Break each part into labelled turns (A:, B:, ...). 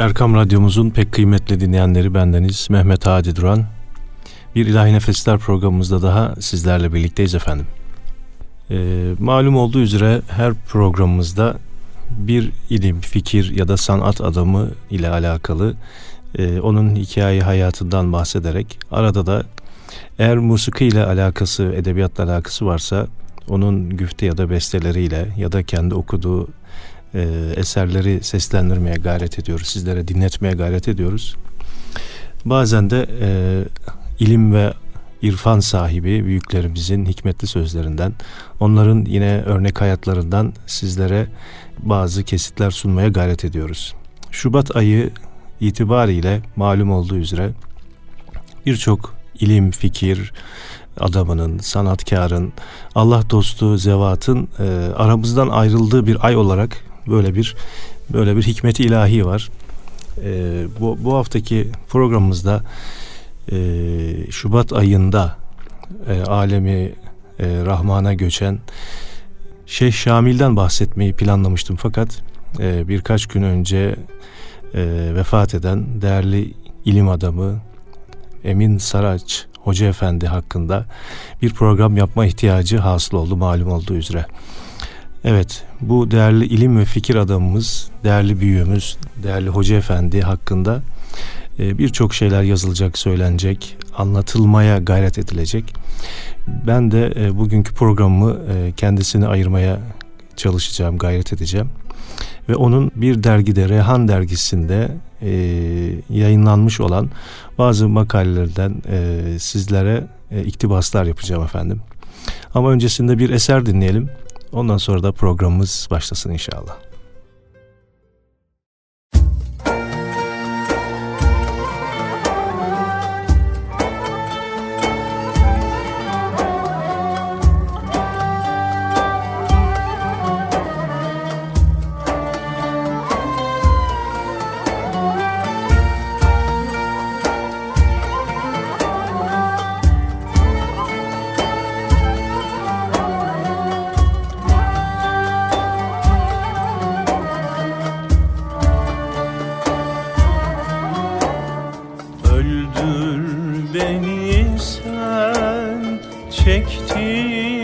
A: Erkam Radyomuzun pek kıymetli dinleyenleri bendeniz Mehmet Hadi Duran. Bir İlahi Nefesler programımızda daha sizlerle birlikteyiz efendim. Ee, malum olduğu üzere her programımızda bir ilim, fikir ya da sanat adamı ile alakalı e, onun hikaye hayatından bahsederek arada da eğer musiki ile alakası, edebiyatla alakası varsa onun güfte ya da besteleriyle ya da kendi okuduğu e, eserleri seslendirmeye gayret ediyoruz. Sizlere dinletmeye gayret ediyoruz. Bazen de e, ilim ve irfan sahibi büyüklerimizin hikmetli sözlerinden, onların yine örnek hayatlarından sizlere bazı kesitler sunmaya gayret ediyoruz. Şubat ayı itibariyle malum olduğu üzere birçok ilim, fikir adamının, sanatkarın, Allah dostu, zevatın e, aramızdan ayrıldığı bir ay olarak böyle bir böyle bir hikmeti ilahi var. E, bu, bu haftaki programımızda e, Şubat ayında e, alemi e, Rahman'a göçen Şeyh Şamil'den bahsetmeyi planlamıştım fakat e, birkaç gün önce e, vefat eden değerli ilim adamı Emin Saraç Hoca Efendi hakkında bir program yapma ihtiyacı hasıl oldu malum olduğu üzere. Evet, bu değerli ilim ve fikir adamımız, değerli büyüğümüz, değerli Hoca Efendi hakkında e, birçok şeyler yazılacak, söylenecek, anlatılmaya gayret edilecek. Ben de e, bugünkü programımı e, kendisine ayırmaya çalışacağım, gayret edeceğim. Ve onun bir dergide, Rehan dergisinde yayınlanmış olan bazı makalelerden sizlere iktibaslar yapacağım efendim. Ama öncesinde bir eser dinleyelim. Ondan sonra da programımız başlasın inşallah. geçti.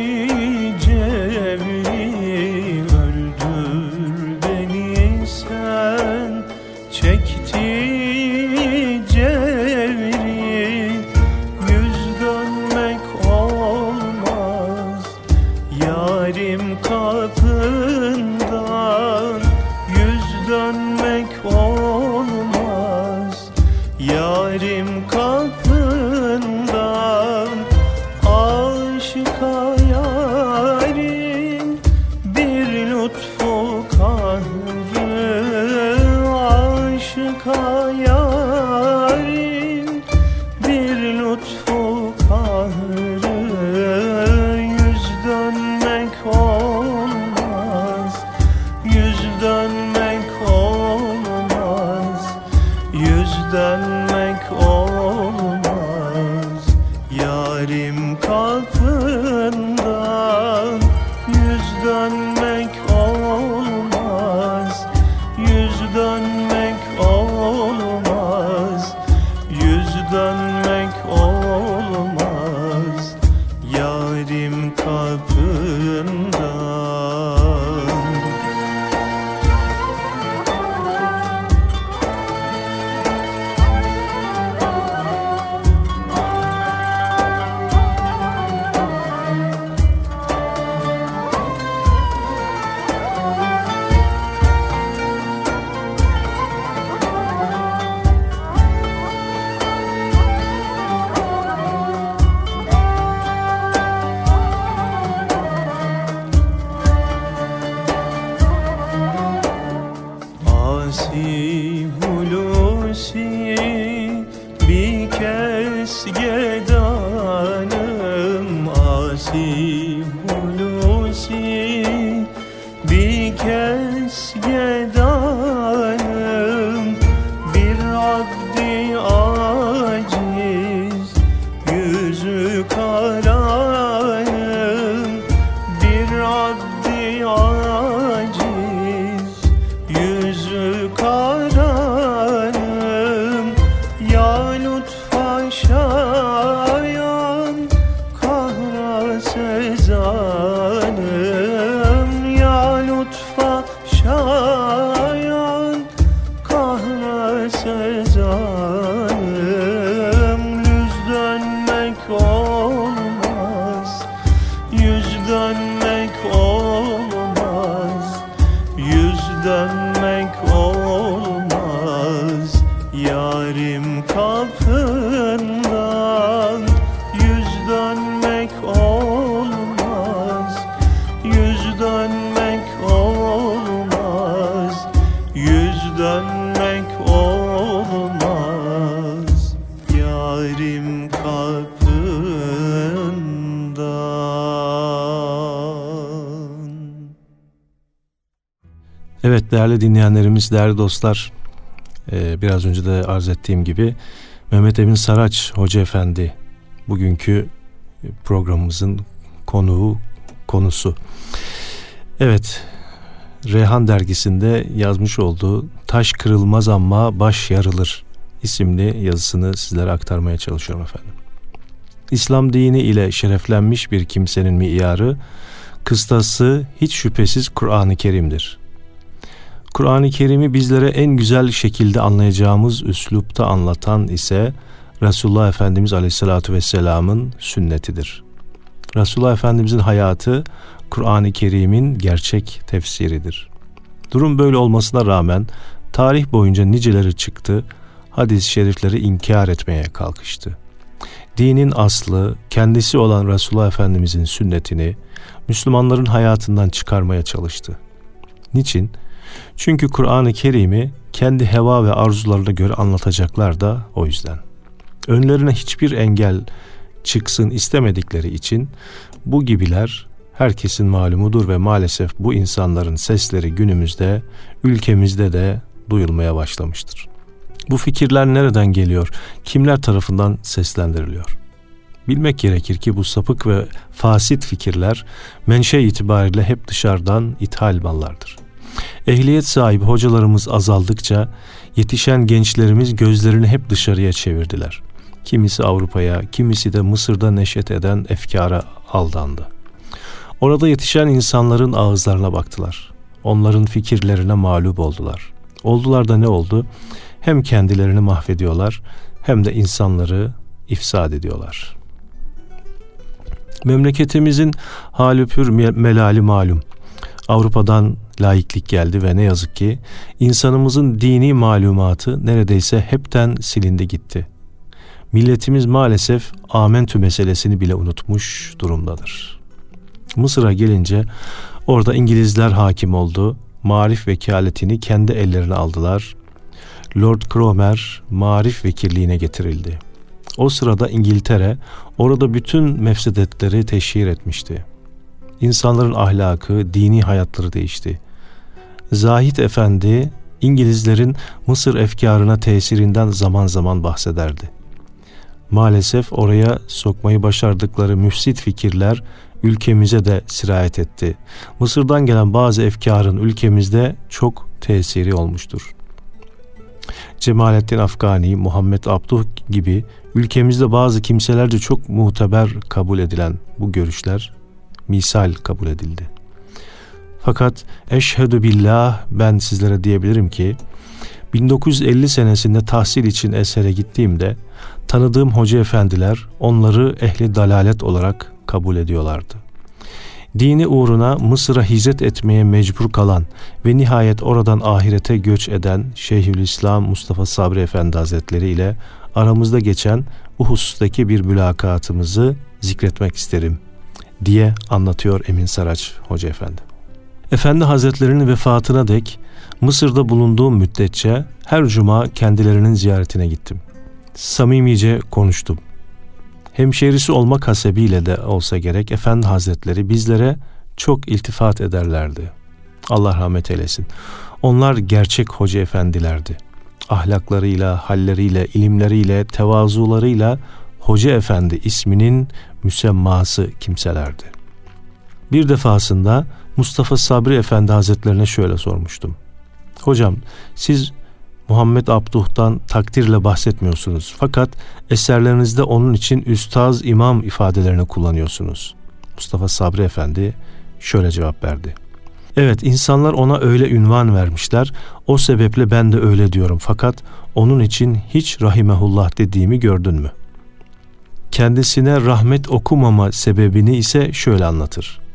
A: Değerli dinleyenlerimiz, değerli dostlar, e, biraz önce de arz ettiğim gibi Mehmet Emin Saraç Hoca Efendi bugünkü programımızın konuğu, konusu. Evet, Reyhan dergisinde yazmış olduğu Taş Kırılmaz Ama Baş Yarılır isimli yazısını sizlere aktarmaya çalışıyorum efendim. İslam dini ile şereflenmiş bir kimsenin miyarı, kıstası hiç şüphesiz Kur'an-ı Kerim'dir. Kur'an-ı Kerim'i bizlere en güzel şekilde anlayacağımız üslupta anlatan ise Resulullah Efendimiz Aleyhisselatü Vesselam'ın sünnetidir. Resulullah Efendimizin hayatı Kur'an-ı Kerim'in gerçek tefsiridir. Durum böyle olmasına rağmen tarih boyunca niceleri çıktı, hadis-i şerifleri inkar etmeye kalkıştı. Dinin aslı, kendisi olan Resulullah Efendimizin sünnetini Müslümanların hayatından çıkarmaya çalıştı. Niçin? Çünkü Kur'an-ı Kerim'i kendi heva ve arzularına göre anlatacaklar da o yüzden. Önlerine hiçbir engel çıksın istemedikleri için bu gibiler herkesin malumudur ve maalesef bu insanların sesleri günümüzde, ülkemizde de duyulmaya başlamıştır. Bu fikirler nereden geliyor? Kimler tarafından seslendiriliyor? Bilmek gerekir ki bu sapık ve fasit fikirler menşe itibariyle hep dışarıdan ithal mallardır. Ehliyet sahibi hocalarımız azaldıkça yetişen gençlerimiz gözlerini hep dışarıya çevirdiler. Kimisi Avrupa'ya, kimisi de Mısır'da neşet eden efkara aldandı. Orada yetişen insanların ağızlarına baktılar. Onların fikirlerine mağlup oldular. Oldular da ne oldu? Hem kendilerini mahvediyorlar hem de insanları ifsad ediyorlar. Memleketimizin hali melali malum. Avrupa'dan laiklik geldi ve ne yazık ki insanımızın dini malumatı neredeyse hepten silindi gitti. Milletimiz maalesef amentü meselesini bile unutmuş durumdadır. Mısır'a gelince orada İngilizler hakim oldu. Marif vekaletini kendi ellerine aldılar. Lord Cromer marif vekilliğine getirildi. O sırada İngiltere orada bütün mefsedetleri teşhir etmişti. İnsanların ahlakı, dini hayatları değişti. Zahid Efendi İngilizlerin Mısır efkarına tesirinden zaman zaman bahsederdi. Maalesef oraya sokmayı başardıkları müfsit fikirler ülkemize de sirayet etti. Mısır'dan gelen bazı efkarın ülkemizde çok tesiri olmuştur. Cemalettin Afgani, Muhammed Abduh gibi ülkemizde bazı kimselerce çok muteber kabul edilen bu görüşler misal kabul edildi. Fakat eşhedü billah ben sizlere diyebilirim ki 1950 senesinde tahsil için esere gittiğimde tanıdığım hoca efendiler onları ehli dalalet olarak kabul ediyorlardı. Dini uğruna Mısır'a hicret etmeye mecbur kalan ve nihayet oradan ahirete göç eden Şeyhülislam Mustafa Sabri Efendi Hazretleri ile aramızda geçen bu husustaki bir mülakatımızı zikretmek isterim diye anlatıyor Emin Saraç Hoca Efendi. Efendi Hazretlerinin vefatına dek Mısır'da bulunduğum müddetçe her cuma kendilerinin ziyaretine gittim. Samimice konuştum. Hemşerisi olmak hasebiyle de olsa gerek Efendi Hazretleri bizlere çok iltifat ederlerdi. Allah rahmet eylesin. Onlar gerçek hoca efendilerdi. Ahlaklarıyla, halleriyle, ilimleriyle, tevazularıyla Hoca Efendi isminin müsemması kimselerdi. Bir defasında Mustafa Sabri Efendi Hazretlerine şöyle sormuştum. Hocam siz Muhammed Abduh'tan takdirle bahsetmiyorsunuz. Fakat eserlerinizde onun için üstaz imam ifadelerini kullanıyorsunuz. Mustafa Sabri Efendi şöyle cevap verdi. Evet insanlar ona öyle ünvan vermişler. O sebeple ben de öyle diyorum. Fakat onun için hiç rahimehullah dediğimi gördün mü? Kendisine rahmet okumama sebebini ise şöyle anlatır.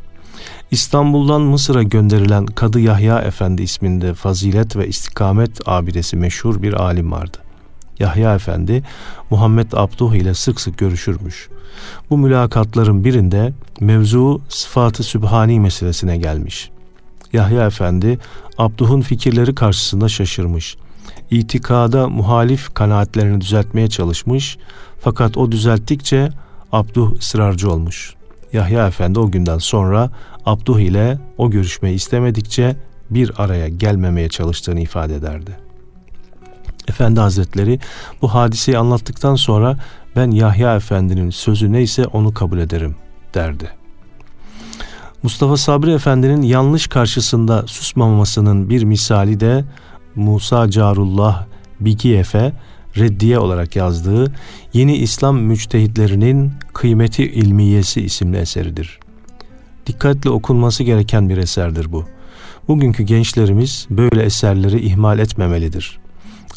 A: İstanbul'dan Mısır'a gönderilen Kadı Yahya Efendi isminde fazilet ve istikamet abidesi meşhur bir alim vardı. Yahya Efendi Muhammed Abduh ile sık sık görüşürmüş. Bu mülakatların birinde mevzu sıfatı sübhani meselesine gelmiş. Yahya Efendi Abduh'un fikirleri karşısında şaşırmış. İtikada muhalif kanaatlerini düzeltmeye çalışmış fakat o düzelttikçe Abduh ısrarcı olmuş. Yahya Efendi o günden sonra Abduh ile o görüşmeyi istemedikçe bir araya gelmemeye çalıştığını ifade ederdi. Efendi Hazretleri bu hadiseyi anlattıktan sonra ben Yahya Efendi'nin sözü neyse onu kabul ederim derdi. Mustafa Sabri Efendi'nin yanlış karşısında susmamasının bir misali de Musa Carullah Bigiyefe reddiye olarak yazdığı Yeni İslam Müçtehitlerinin Kıymeti İlmiyesi isimli eseridir. Dikkatle okunması gereken bir eserdir bu. Bugünkü gençlerimiz böyle eserleri ihmal etmemelidir.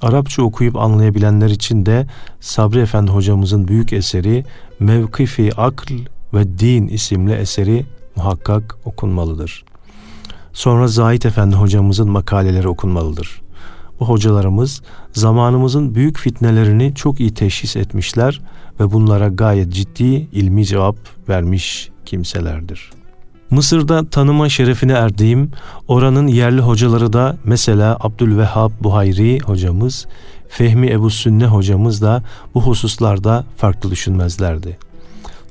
A: Arapça okuyup anlayabilenler için de Sabri Efendi hocamızın büyük eseri Mevkifi Akl ve Din isimli eseri muhakkak okunmalıdır. Sonra Zahit Efendi hocamızın makaleleri okunmalıdır. Hocalarımız zamanımızın büyük fitnelerini çok iyi teşhis etmişler ve bunlara gayet ciddi ilmi cevap vermiş kimselerdir. Mısır'da tanıma şerefine erdiğim oranın yerli hocaları da mesela Abdülvehhab Buhayri hocamız, Fehmi Ebu Sünne hocamız da bu hususlarda farklı düşünmezlerdi.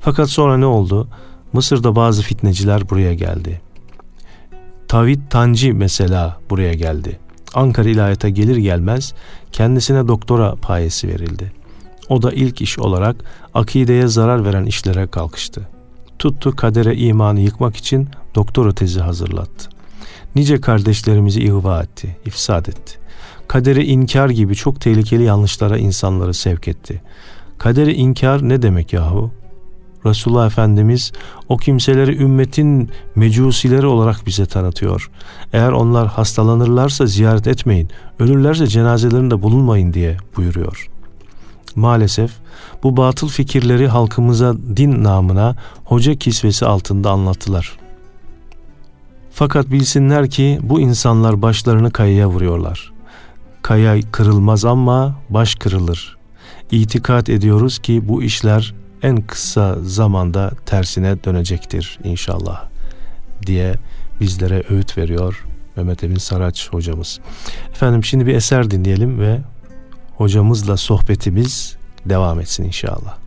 A: Fakat sonra ne oldu? Mısır'da bazı fitneciler buraya geldi. Tavit Tanci mesela buraya geldi. Ankara ilahiyata gelir gelmez kendisine doktora payesi verildi. O da ilk iş olarak akideye zarar veren işlere kalkıştı. Tuttu kadere imanı yıkmak için doktora tezi hazırlattı. Nice kardeşlerimizi ihva etti, ifsad etti. Kaderi inkar gibi çok tehlikeli yanlışlara insanları sevk etti. Kaderi inkar ne demek yahu? Resulullah Efendimiz o kimseleri ümmetin mecusileri olarak bize tanıtıyor. Eğer onlar hastalanırlarsa ziyaret etmeyin, ölürlerse cenazelerinde bulunmayın diye buyuruyor. Maalesef bu batıl fikirleri halkımıza din namına hoca kisvesi altında anlattılar. Fakat bilsinler ki bu insanlar başlarını kayaya vuruyorlar. Kaya kırılmaz ama baş kırılır. İtikat ediyoruz ki bu işler en kısa zamanda tersine dönecektir inşallah diye bizlere öğüt veriyor Mehmet Emin Saraç hocamız. Efendim şimdi bir eser dinleyelim ve hocamızla sohbetimiz devam etsin inşallah.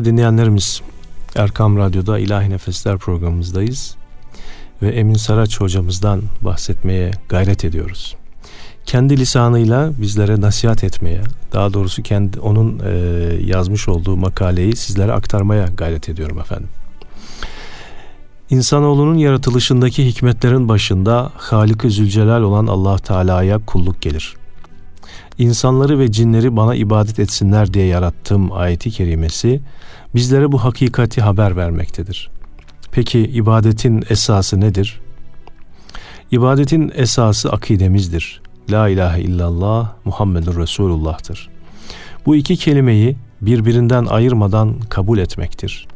A: Değerli dinleyenlerimiz Erkam Radyo'da İlahi Nefesler programımızdayız. ve Emin Saraç hocamızdan bahsetmeye gayret ediyoruz. Kendi lisanıyla bizlere nasihat etmeye, daha doğrusu kendi onun e, yazmış olduğu makaleyi sizlere aktarmaya gayret ediyorum efendim. İnsanoğlunun yaratılışındaki hikmetlerin başında Halik-i Zülcelal olan Allah Teala'ya kulluk gelir. İnsanları ve cinleri bana ibadet etsinler diye yarattığım ayeti kerimesi bizlere bu hakikati haber vermektedir. Peki ibadetin esası nedir? İbadetin esası akidemizdir. La ilahe illallah Muhammedur Resulullah'tır. Bu iki kelimeyi birbirinden ayırmadan kabul etmektir.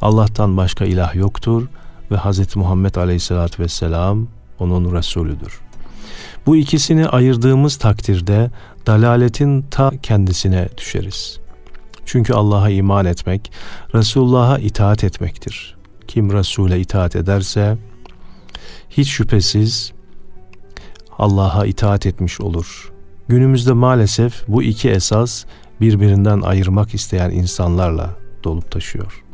A: Allah'tan başka ilah yoktur ve Hz. Muhammed Aleyhisselatü Vesselam onun Resulüdür. Bu ikisini ayırdığımız takdirde dalaletin ta kendisine düşeriz. Çünkü Allah'a iman etmek, Resulullah'a itaat etmektir. Kim Resul'e itaat ederse hiç şüphesiz Allah'a itaat etmiş olur. Günümüzde maalesef bu iki esas birbirinden ayırmak isteyen insanlarla dolup taşıyor.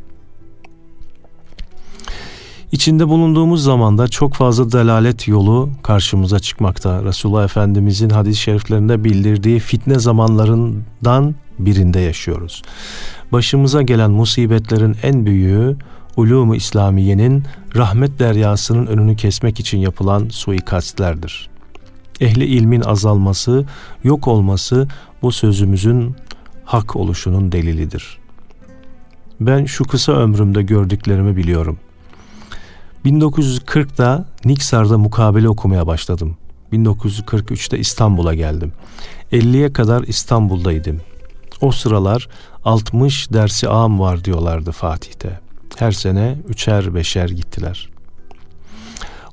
A: İçinde bulunduğumuz zamanda çok fazla delalet yolu karşımıza çıkmakta. Resulullah Efendimizin hadis-i şeriflerinde bildirdiği fitne zamanlarından birinde yaşıyoruz. Başımıza gelen musibetlerin en büyüğü ulûmu İslamiye'nin rahmet deryasının önünü kesmek için yapılan suikastlerdir. Ehli ilmin azalması, yok olması bu sözümüzün hak oluşunun delilidir. Ben şu kısa ömrümde gördüklerimi biliyorum. 1940'da Niksar'da mukabele okumaya başladım. 1943'te İstanbul'a geldim. 50'ye kadar İstanbul'daydım. O sıralar 60 dersi am var diyorlardı Fatih'te. Her sene üçer beşer gittiler.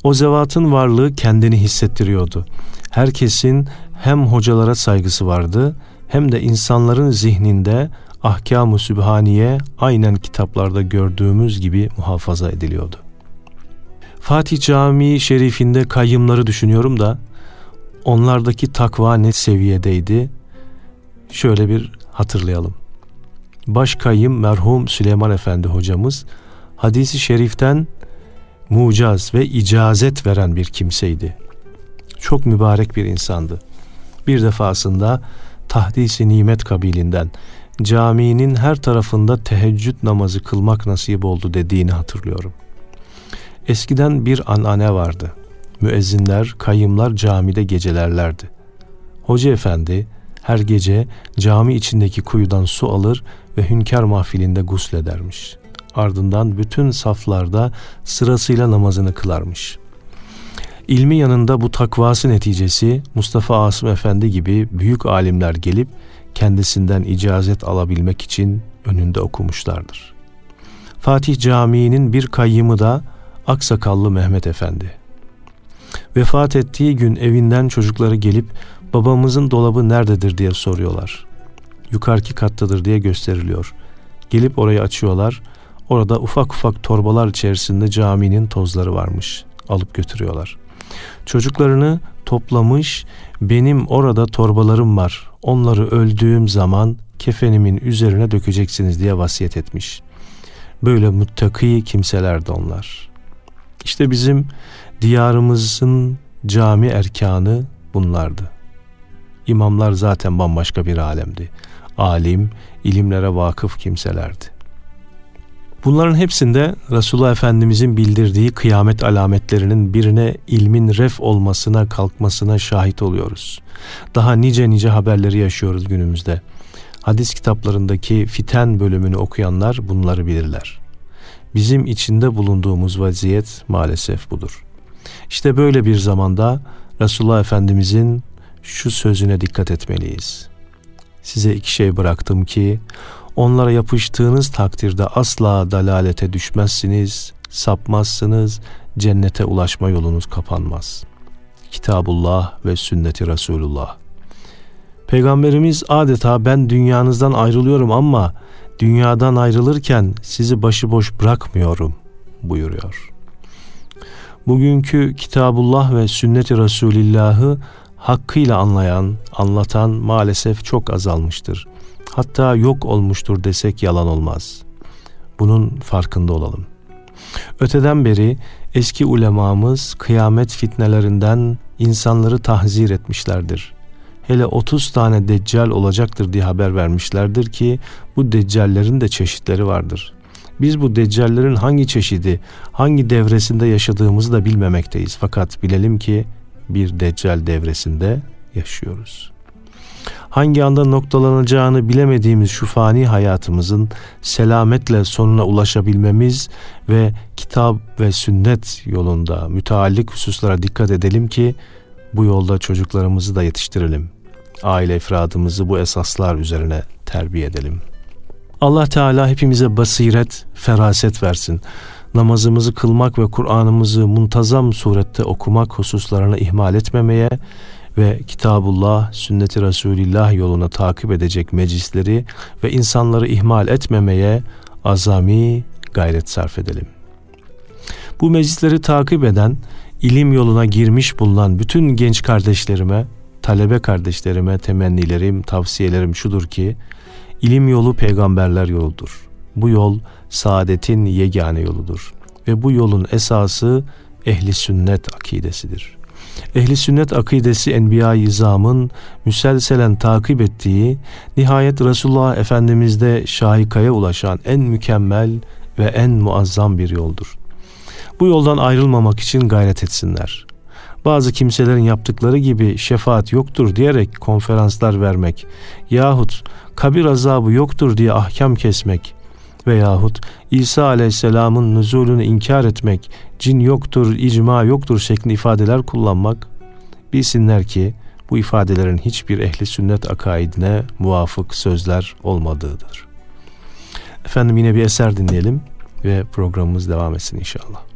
A: O zevatın varlığı kendini hissettiriyordu. Herkesin hem hocalara saygısı vardı hem de insanların zihninde ahkam-ı sübhaniye aynen kitaplarda gördüğümüz gibi muhafaza ediliyordu. Fatih Camii Şerifinde kayyımları düşünüyorum da onlardaki takva ne seviyedeydi? Şöyle bir hatırlayalım. Baş kayyım merhum Süleyman Efendi hocamız hadisi şeriften mucaz ve icazet veren bir kimseydi. Çok mübarek bir insandı. Bir defasında tahdisi nimet kabilinden caminin her tarafında teheccüd namazı kılmak nasip oldu dediğini hatırlıyorum. Eskiden bir anane vardı. Müezzinler, kayımlar camide gecelerlerdi. Hoca efendi her gece cami içindeki kuyudan su alır ve hünkâr mahfilinde gusledermiş. Ardından bütün saflarda sırasıyla namazını kılarmış. İlmi yanında bu takvası neticesi Mustafa Asım Efendi gibi büyük alimler gelip kendisinden icazet alabilmek için önünde okumuşlardır. Fatih Camii'nin bir kayyımı da Aksakallı Mehmet Efendi. Vefat ettiği gün evinden çocukları gelip babamızın dolabı nerededir diye soruyorlar. Yukarıki kattadır diye gösteriliyor. Gelip orayı açıyorlar. Orada ufak ufak torbalar içerisinde caminin tozları varmış. Alıp götürüyorlar. Çocuklarını toplamış, benim orada torbalarım var. Onları öldüğüm zaman kefenimin üzerine dökeceksiniz diye vasiyet etmiş. Böyle muttaki kimselerdi onlar. İşte bizim diyarımızın cami erkanı bunlardı. İmamlar zaten bambaşka bir alemdi. Alim, ilimlere vakıf kimselerdi. Bunların hepsinde Resulullah Efendimizin bildirdiği kıyamet alametlerinin birine ilmin ref olmasına kalkmasına şahit oluyoruz. Daha nice nice haberleri yaşıyoruz günümüzde. Hadis kitaplarındaki fiten bölümünü okuyanlar bunları bilirler. Bizim içinde bulunduğumuz vaziyet maalesef budur. İşte böyle bir zamanda Resulullah Efendimizin şu sözüne dikkat etmeliyiz. Size iki şey bıraktım ki onlara yapıştığınız takdirde asla dalalete düşmezsiniz, sapmazsınız, cennete ulaşma yolunuz kapanmaz. Kitabullah ve sünneti Resulullah. Peygamberimiz adeta ben dünyanızdan ayrılıyorum ama dünyadan ayrılırken sizi başıboş bırakmıyorum buyuruyor. Bugünkü Kitabullah ve Sünnet-i Resulillah'ı hakkıyla anlayan, anlatan maalesef çok azalmıştır. Hatta yok olmuştur desek yalan olmaz. Bunun farkında olalım. Öteden beri eski ulemamız kıyamet fitnelerinden insanları tahzir etmişlerdir. Hele 30 tane deccal olacaktır diye haber vermişlerdir ki bu deccallerin de çeşitleri vardır. Biz bu deccallerin hangi çeşidi, hangi devresinde yaşadığımızı da bilmemekteyiz. Fakat bilelim ki bir deccal devresinde yaşıyoruz. Hangi anda noktalanacağını bilemediğimiz şu fani hayatımızın selametle sonuna ulaşabilmemiz ve kitap ve sünnet yolunda müteallik hususlara dikkat edelim ki bu yolda çocuklarımızı da yetiştirelim. Aile efradımızı bu esaslar üzerine terbiye edelim. Allah Teala hepimize basiret, feraset versin. Namazımızı kılmak ve Kur'an'ımızı muntazam surette okumak hususlarını ihmal etmemeye ve Kitabullah, Sünneti Resulillah yoluna takip edecek meclisleri ve insanları ihmal etmemeye azami gayret sarf edelim. Bu meclisleri takip eden, ilim yoluna girmiş bulunan bütün genç kardeşlerime, talebe kardeşlerime temennilerim, tavsiyelerim şudur ki, ilim yolu peygamberler yoludur. Bu yol saadetin yegane yoludur. Ve bu yolun esası ehli sünnet akidesidir. Ehli sünnet akidesi Enbiya-i İzam'ın müselselen takip ettiği, nihayet Resulullah Efendimiz'de şahikaya ulaşan en mükemmel ve en muazzam bir yoldur. Bu yoldan ayrılmamak için gayret etsinler. Bazı kimselerin yaptıkları gibi şefaat yoktur diyerek konferanslar vermek yahut kabir azabı yoktur diye ahkam kesmek veyahut İsa aleyhisselamın nüzulünü inkar etmek, cin yoktur, icma yoktur şeklinde ifadeler kullanmak, bilsinler ki bu ifadelerin hiçbir ehli sünnet akaidine muvafık sözler olmadığıdır. Efendim yine bir eser dinleyelim ve programımız devam etsin inşallah.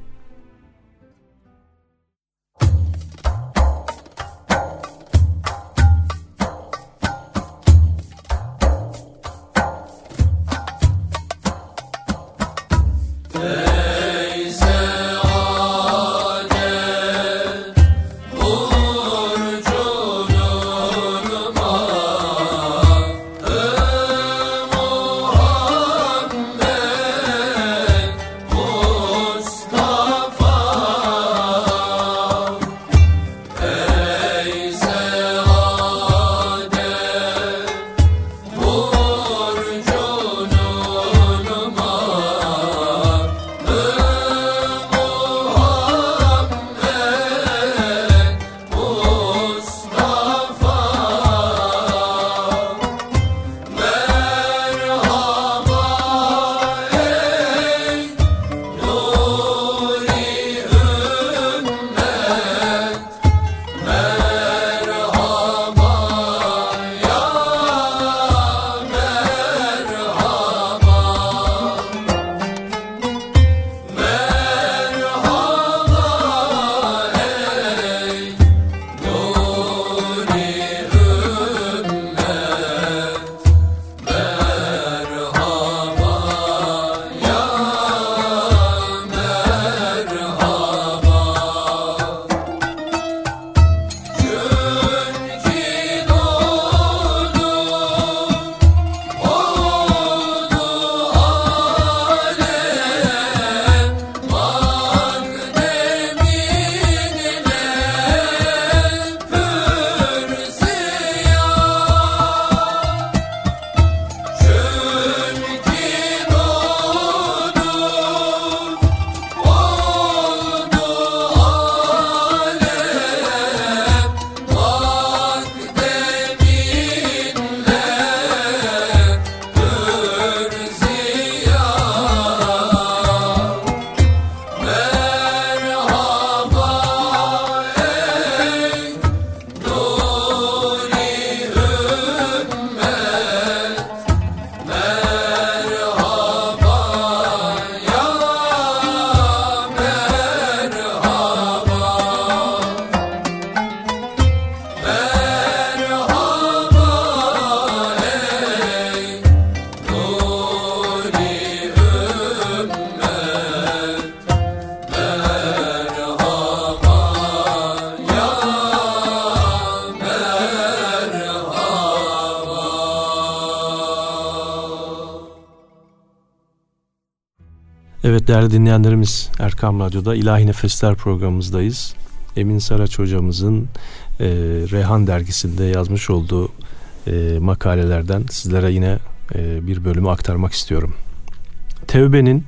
A: Değerli dinleyenlerimiz Erkam Radyo'da İlahi Nefesler programımızdayız. Emin Saraç hocamızın e, Reyhan dergisinde yazmış olduğu e, makalelerden sizlere yine e, bir bölümü aktarmak istiyorum. Tevbenin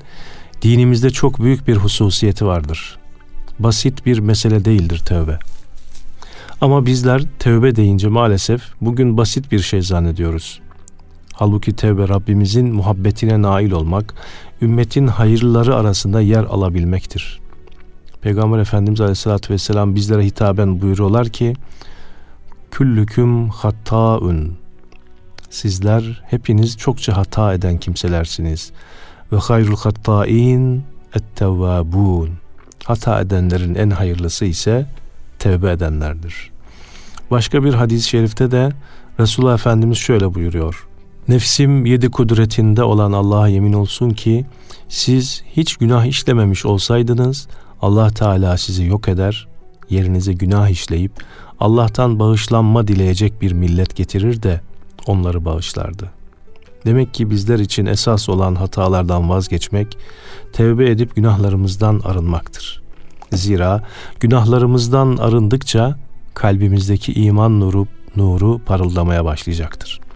A: dinimizde çok büyük bir hususiyeti vardır. Basit bir mesele değildir tevbe. Ama bizler tevbe deyince maalesef bugün basit bir şey zannediyoruz. Halbuki tevbe Rabbimizin muhabbetine nail olmak, ümmetin hayırlıları arasında yer alabilmektir. Peygamber Efendimiz Aleyhisselatü Vesselam bizlere hitaben buyuruyorlar ki, Küllüküm hattaun. Sizler hepiniz çokça hata eden kimselersiniz. Ve hayrul hatta'in ettevvabun. Hata edenlerin en hayırlısı ise tevbe edenlerdir. Başka bir hadis-i şerifte de Resulullah Efendimiz şöyle buyuruyor. Nefsim yedi kudretinde olan Allah'a yemin olsun ki siz hiç günah işlememiş olsaydınız Allah Teala sizi yok eder, yerinize günah işleyip Allah'tan bağışlanma dileyecek bir millet getirir de onları bağışlardı. Demek ki bizler için esas olan hatalardan vazgeçmek, tevbe edip günahlarımızdan arınmaktır. Zira günahlarımızdan arındıkça kalbimizdeki iman nuru, nuru parıldamaya başlayacaktır.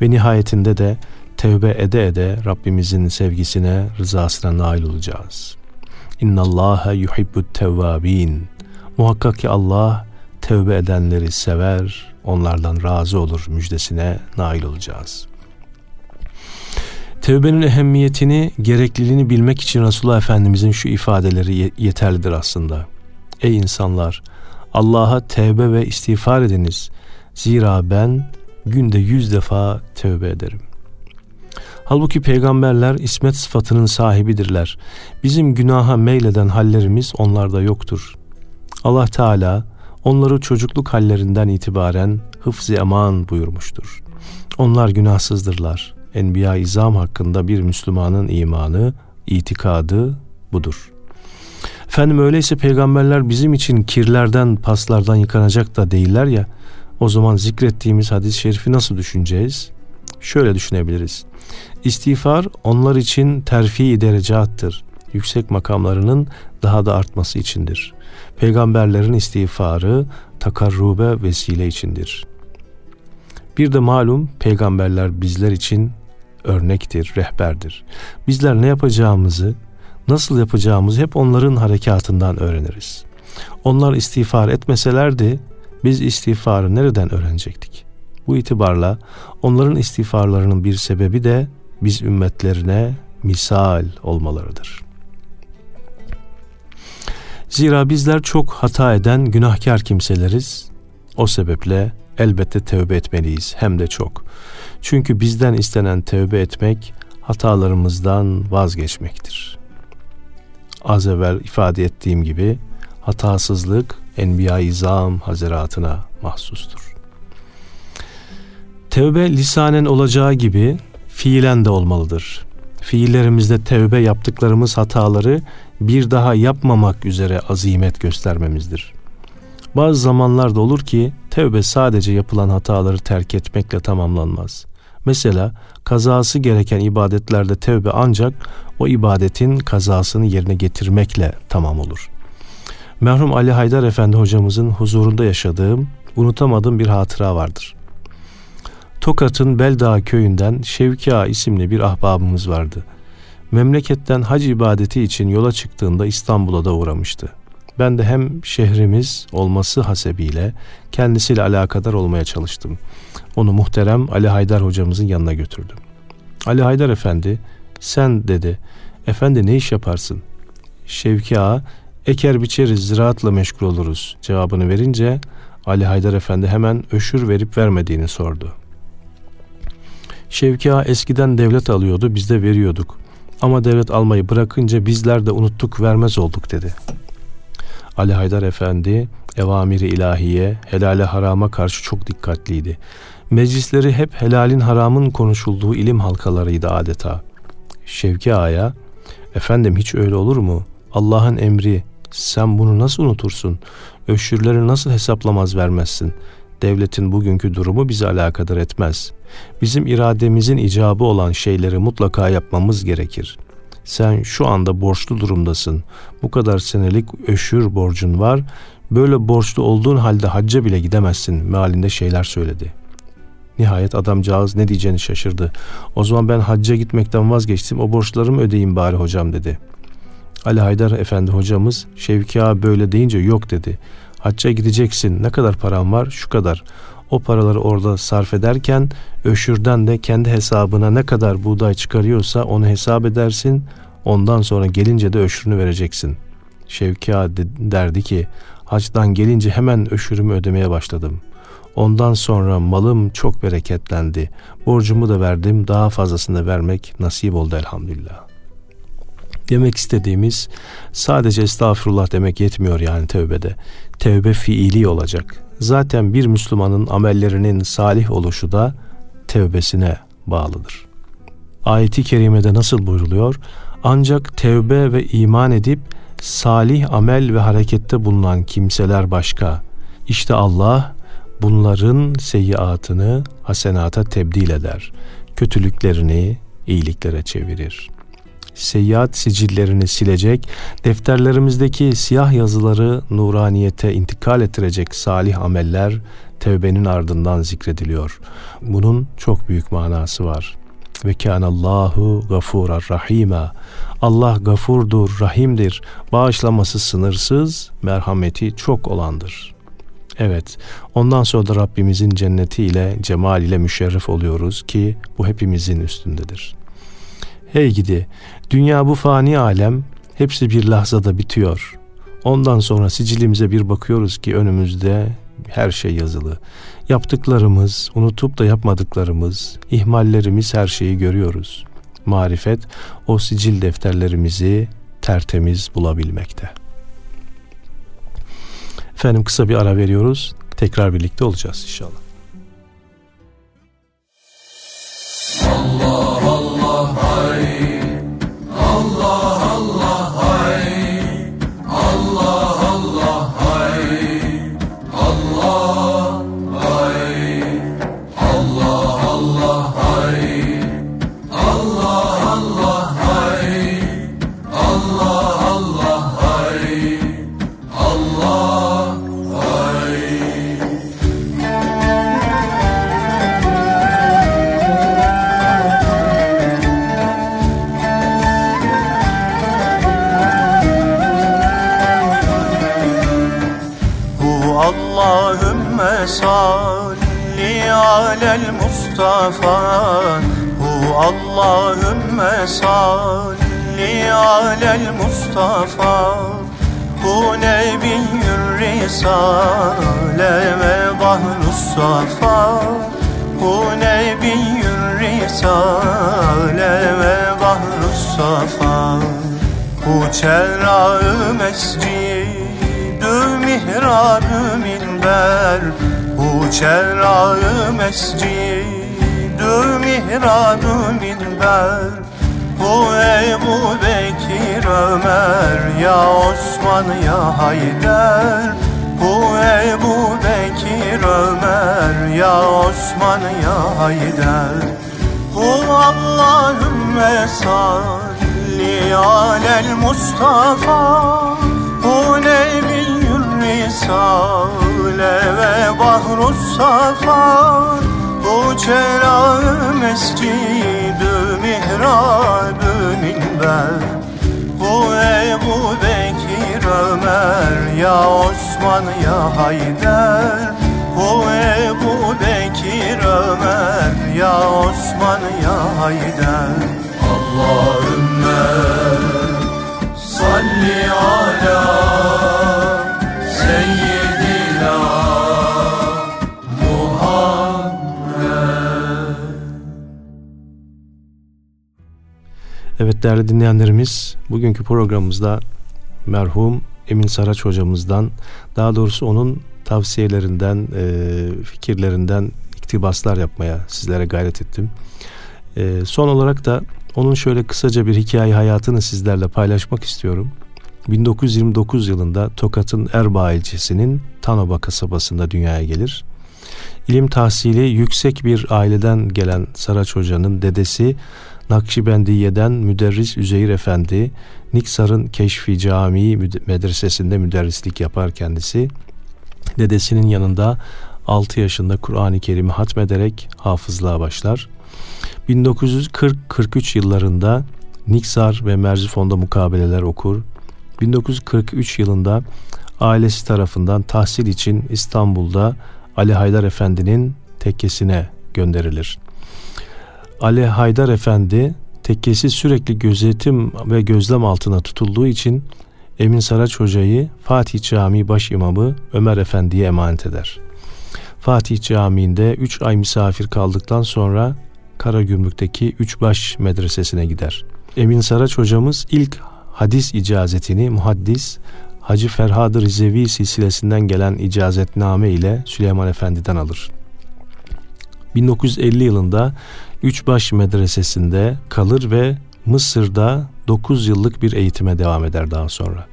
A: Ve nihayetinde de tevbe ede ede Rabbimizin sevgisine, rızasına nail olacağız. İnna Allaha yuhibbut tevvabin. Muhakkak ki Allah tevbe edenleri sever, onlardan razı olur müjdesine nail olacağız. Tevbenin ehemmiyetini, gerekliliğini bilmek için Resulullah Efendimizin şu ifadeleri yeterlidir aslında. Ey insanlar! Allah'a tevbe ve istiğfar ediniz. Zira ben günde yüz defa tövbe ederim. Halbuki peygamberler ismet sıfatının sahibidirler. Bizim günaha meyleden hallerimiz onlarda yoktur. Allah Teala onları çocukluk hallerinden itibaren hıfz-ı eman buyurmuştur. Onlar günahsızdırlar. Enbiya izam hakkında bir Müslümanın imanı, itikadı budur. Efendim öyleyse peygamberler bizim için kirlerden, paslardan yıkanacak da değiller ya, o zaman zikrettiğimiz hadis-i şerifi nasıl düşüneceğiz? Şöyle düşünebiliriz. İstiğfar onlar için terfi derecattır. Yüksek makamlarının daha da artması içindir. Peygamberlerin istiğfarı takarrube vesile içindir. Bir de malum peygamberler bizler için örnektir, rehberdir. Bizler ne yapacağımızı, nasıl yapacağımızı hep onların harekatından öğreniriz. Onlar istiğfar etmeselerdi biz istiğfarı nereden öğrenecektik? Bu itibarla onların istiğfarlarının bir sebebi de biz ümmetlerine misal olmalarıdır. Zira bizler çok hata eden günahkar kimseleriz. O sebeple elbette tövbe etmeliyiz hem de çok. Çünkü bizden istenen tövbe etmek hatalarımızdan vazgeçmektir. Az evvel ifade ettiğim gibi hatasızlık Enbiya-i İzam hazaratına mahsustur. Tevbe lisanen olacağı gibi fiilen de olmalıdır. Fiillerimizde tevbe yaptıklarımız hataları bir daha yapmamak üzere azimet göstermemizdir. Bazı zamanlarda olur ki tevbe sadece yapılan hataları terk etmekle tamamlanmaz. Mesela kazası gereken ibadetlerde tevbe ancak o ibadetin kazasını yerine getirmekle tamam olur. Merhum Ali Haydar Efendi hocamızın huzurunda yaşadığım, unutamadığım bir hatıra vardır. Tokat'ın Beldağ köyünden Şevki Ağa isimli bir ahbabımız vardı. Memleketten hac ibadeti için yola çıktığında İstanbul'a da uğramıştı. Ben de hem şehrimiz olması hasebiyle kendisiyle alakadar olmaya çalıştım. Onu muhterem Ali Haydar hocamızın yanına götürdüm. Ali Haydar Efendi, sen dedi, efendi ne iş yaparsın? Şevki Ağa, eker biçeriz, ziraatla meşgul oluruz cevabını verince Ali Haydar Efendi hemen öşür verip vermediğini sordu. Şevki eskiden devlet alıyordu, biz de veriyorduk. Ama devlet almayı bırakınca bizler de unuttuk, vermez olduk dedi. Ali Haydar Efendi evamiri ilahiye, helale harama karşı çok dikkatliydi. Meclisleri hep helalin haramın konuşulduğu ilim halkalarıydı adeta. Şevki Ağa'ya, efendim hiç öyle olur mu? Allah'ın emri, sen bunu nasıl unutursun? Öşürleri nasıl hesaplamaz vermezsin? Devletin bugünkü durumu bizi alakadar etmez. Bizim irademizin icabı olan şeyleri mutlaka yapmamız gerekir. Sen şu anda borçlu durumdasın. Bu kadar senelik öşür borcun var. Böyle borçlu olduğun halde hacca bile gidemezsin mealinde şeyler söyledi. Nihayet adamcağız ne diyeceğini şaşırdı. O zaman ben hacca gitmekten vazgeçtim o borçlarımı ödeyeyim bari hocam dedi. Ali Haydar Efendi hocamız Şevki ağa böyle deyince yok dedi. Hacca gideceksin ne kadar param var şu kadar. O paraları orada sarf ederken öşürden de kendi hesabına ne kadar buğday çıkarıyorsa onu hesap edersin. Ondan sonra gelince de öşürünü vereceksin. Şevki ağa derdi ki hacdan gelince hemen öşürümü ödemeye başladım. Ondan sonra malım çok bereketlendi. Borcumu da verdim. Daha fazlasını vermek nasip oldu elhamdülillah. Demek istediğimiz sadece estağfurullah demek yetmiyor yani tövbede. Tövbe fiili olacak. Zaten bir Müslümanın amellerinin salih oluşu da tevbesine bağlıdır. Ayeti kerimede nasıl buyruluyor? Ancak tevbe ve iman edip salih amel ve harekette bulunan kimseler başka. İşte Allah bunların seyyiatını hasenata tebdil eder. Kötülüklerini iyiliklere çevirir. Seyyiat sicillerini silecek, defterlerimizdeki siyah yazıları nuraniyete intikal ettirecek salih ameller tevbenin ardından zikrediliyor. Bunun çok büyük manası var. Ve kânallâhu gafûrar rahîmâ. Allah gafurdur, rahimdir, bağışlaması sınırsız, merhameti çok olandır.'' Evet, ondan sonra da Rabbimizin cenneti ile, cemal ile müşerref oluyoruz ki bu hepimizin üstündedir. Hey gidi, dünya bu fani alem, hepsi bir lahzada bitiyor. Ondan sonra sicilimize bir bakıyoruz ki önümüzde her şey yazılı. Yaptıklarımız, unutup da yapmadıklarımız, ihmallerimiz her şeyi görüyoruz. Marifet o sicil defterlerimizi tertemiz bulabilmekte. Efendim kısa bir ara veriyoruz. Tekrar birlikte olacağız inşallah.
B: Mustafa Hu Allahümme salli alel Mustafa. Hu nebiyyür risale ve bahrus safa. Hu nebiyyür risale ve bahrus safa. Hu çerra mescidü mihrabü minber. Bu çerrağı mescidü mihrabı minber Bu Ebu Bekir Ömer ya Osman ya Hayder Bu Ebu Bekir Ömer ya Osman ya Hayder Bu Allahümme salli alel Mustafa. Bu Nebiyyül Risale ve bahru safar Bu çerağı mescidü mihrabü minber. Bu Ebu Bekir Ömer ya Osman ya Hayder Bu Ebu Bekir Ömer ya Osman ya Hayder Allahümme salli ala
A: Evet değerli dinleyenlerimiz bugünkü programımızda merhum Emin Saraç hocamızdan daha doğrusu onun tavsiyelerinden, e, fikirlerinden iktibaslar yapmaya sizlere gayret ettim. E, son olarak da onun şöyle kısaca bir hikaye hayatını sizlerle paylaşmak istiyorum. 1929 yılında Tokat'ın Erbaa ilçesinin Tanoba kasabasında dünyaya gelir. İlim tahsili yüksek bir aileden gelen Saraç Hoca'nın dedesi Nakşibendiye'den Müderris Üzeyir Efendi, Niksar'ın Keşfi Camii medresesinde müderrislik yapar kendisi. Dedesinin yanında 6 yaşında Kur'an-ı Kerim'i hatmederek hafızlığa başlar. 1940-43 yıllarında Niksar ve Merzifon'da mukabeleler okur. 1943 yılında ailesi tarafından tahsil için İstanbul'da Ali Haydar Efendi'nin tekkesine gönderilir. Ali Haydar Efendi tekkesi sürekli gözetim ve gözlem altına tutulduğu için Emin Saraç Hoca'yı Fatih Camii Başimamı Ömer Efendi'ye emanet eder. Fatih Camii'nde 3 ay misafir kaldıktan sonra Karagümrük'teki Üçbaş Medresesi'ne gider. Emin Saraç hocamız ilk hadis icazetini muhaddis Hacı Ferhad Rizevi silsilesinden gelen icazetname ile Süleyman Efendi'den alır. 1950 yılında Üçbaş Medresesi'nde kalır ve Mısır'da 9 yıllık bir eğitime devam eder daha sonra.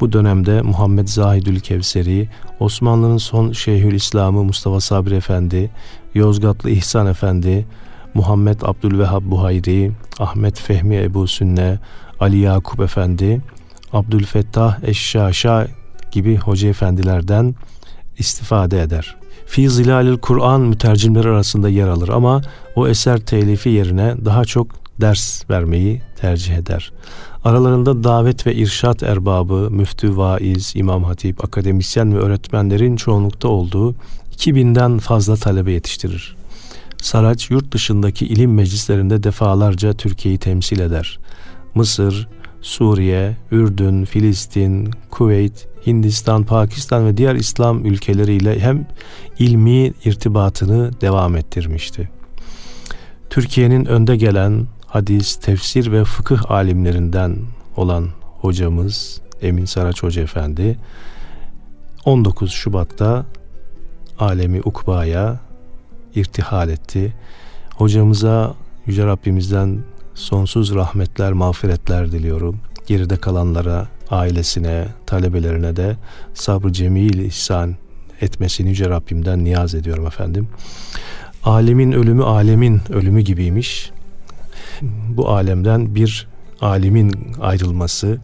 A: Bu dönemde Muhammed Zahidül Kevseri, Osmanlı'nın son Şeyhül İslamı Mustafa Sabri Efendi, Yozgatlı İhsan Efendi, Muhammed Abdülvehhab Buhayri, Ahmet Fehmi Ebu Sünne, Ali Yakup Efendi, Abdülfettah Eşşaşa gibi hoca efendilerden istifade eder. Fi Zilalil Kur'an mütercimleri arasında yer alır ama o eser telifi yerine daha çok ders vermeyi tercih eder. Aralarında davet ve irşat erbabı, müftü, vaiz, imam hatip, akademisyen ve öğretmenlerin çoğunlukta olduğu 2000'den fazla talebe yetiştirir. Saraç yurt dışındaki ilim meclislerinde defalarca Türkiye'yi temsil eder. Mısır, Suriye, Ürdün, Filistin, Kuveyt, Hindistan, Pakistan ve diğer İslam ülkeleriyle hem ilmi irtibatını devam ettirmişti. Türkiye'nin önde gelen hadis, tefsir ve fıkıh alimlerinden olan hocamız Emin Saraç Hoca Efendi 19 Şubat'ta alemi ukbaya irtihal etti. Hocamıza Yüce Rabbimizden sonsuz rahmetler, mağfiretler diliyorum. Geride kalanlara, ailesine, talebelerine de sabrı cemil ihsan etmesini Yüce Rabbimden niyaz ediyorum efendim. Alemin ölümü alemin ölümü gibiymiş. Bu alemden bir alimin ayrılması,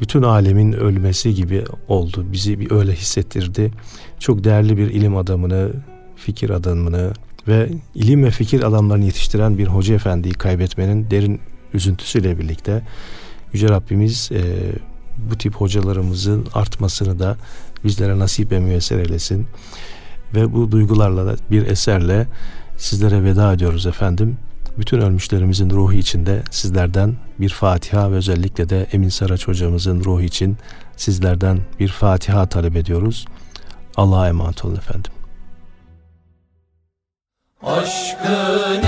A: bütün alemin ölmesi gibi oldu. Bizi bir öyle hissettirdi. Çok değerli bir ilim adamını, fikir adamını ve ilim ve fikir adamlarını yetiştiren bir hoca efendiyi kaybetmenin derin üzüntüsüyle birlikte Yüce Rabbimiz e, bu tip hocalarımızın artmasını da bizlere nasip ve müyesser eylesin. Ve bu duygularla da bir eserle sizlere veda ediyoruz efendim. Bütün ölmüşlerimizin ruhu içinde sizlerden bir Fatiha ve özellikle de Emin Saraç hocamızın ruhu için sizlerden bir Fatiha talep ediyoruz. Allah'a emanet olun efendim. Aşkın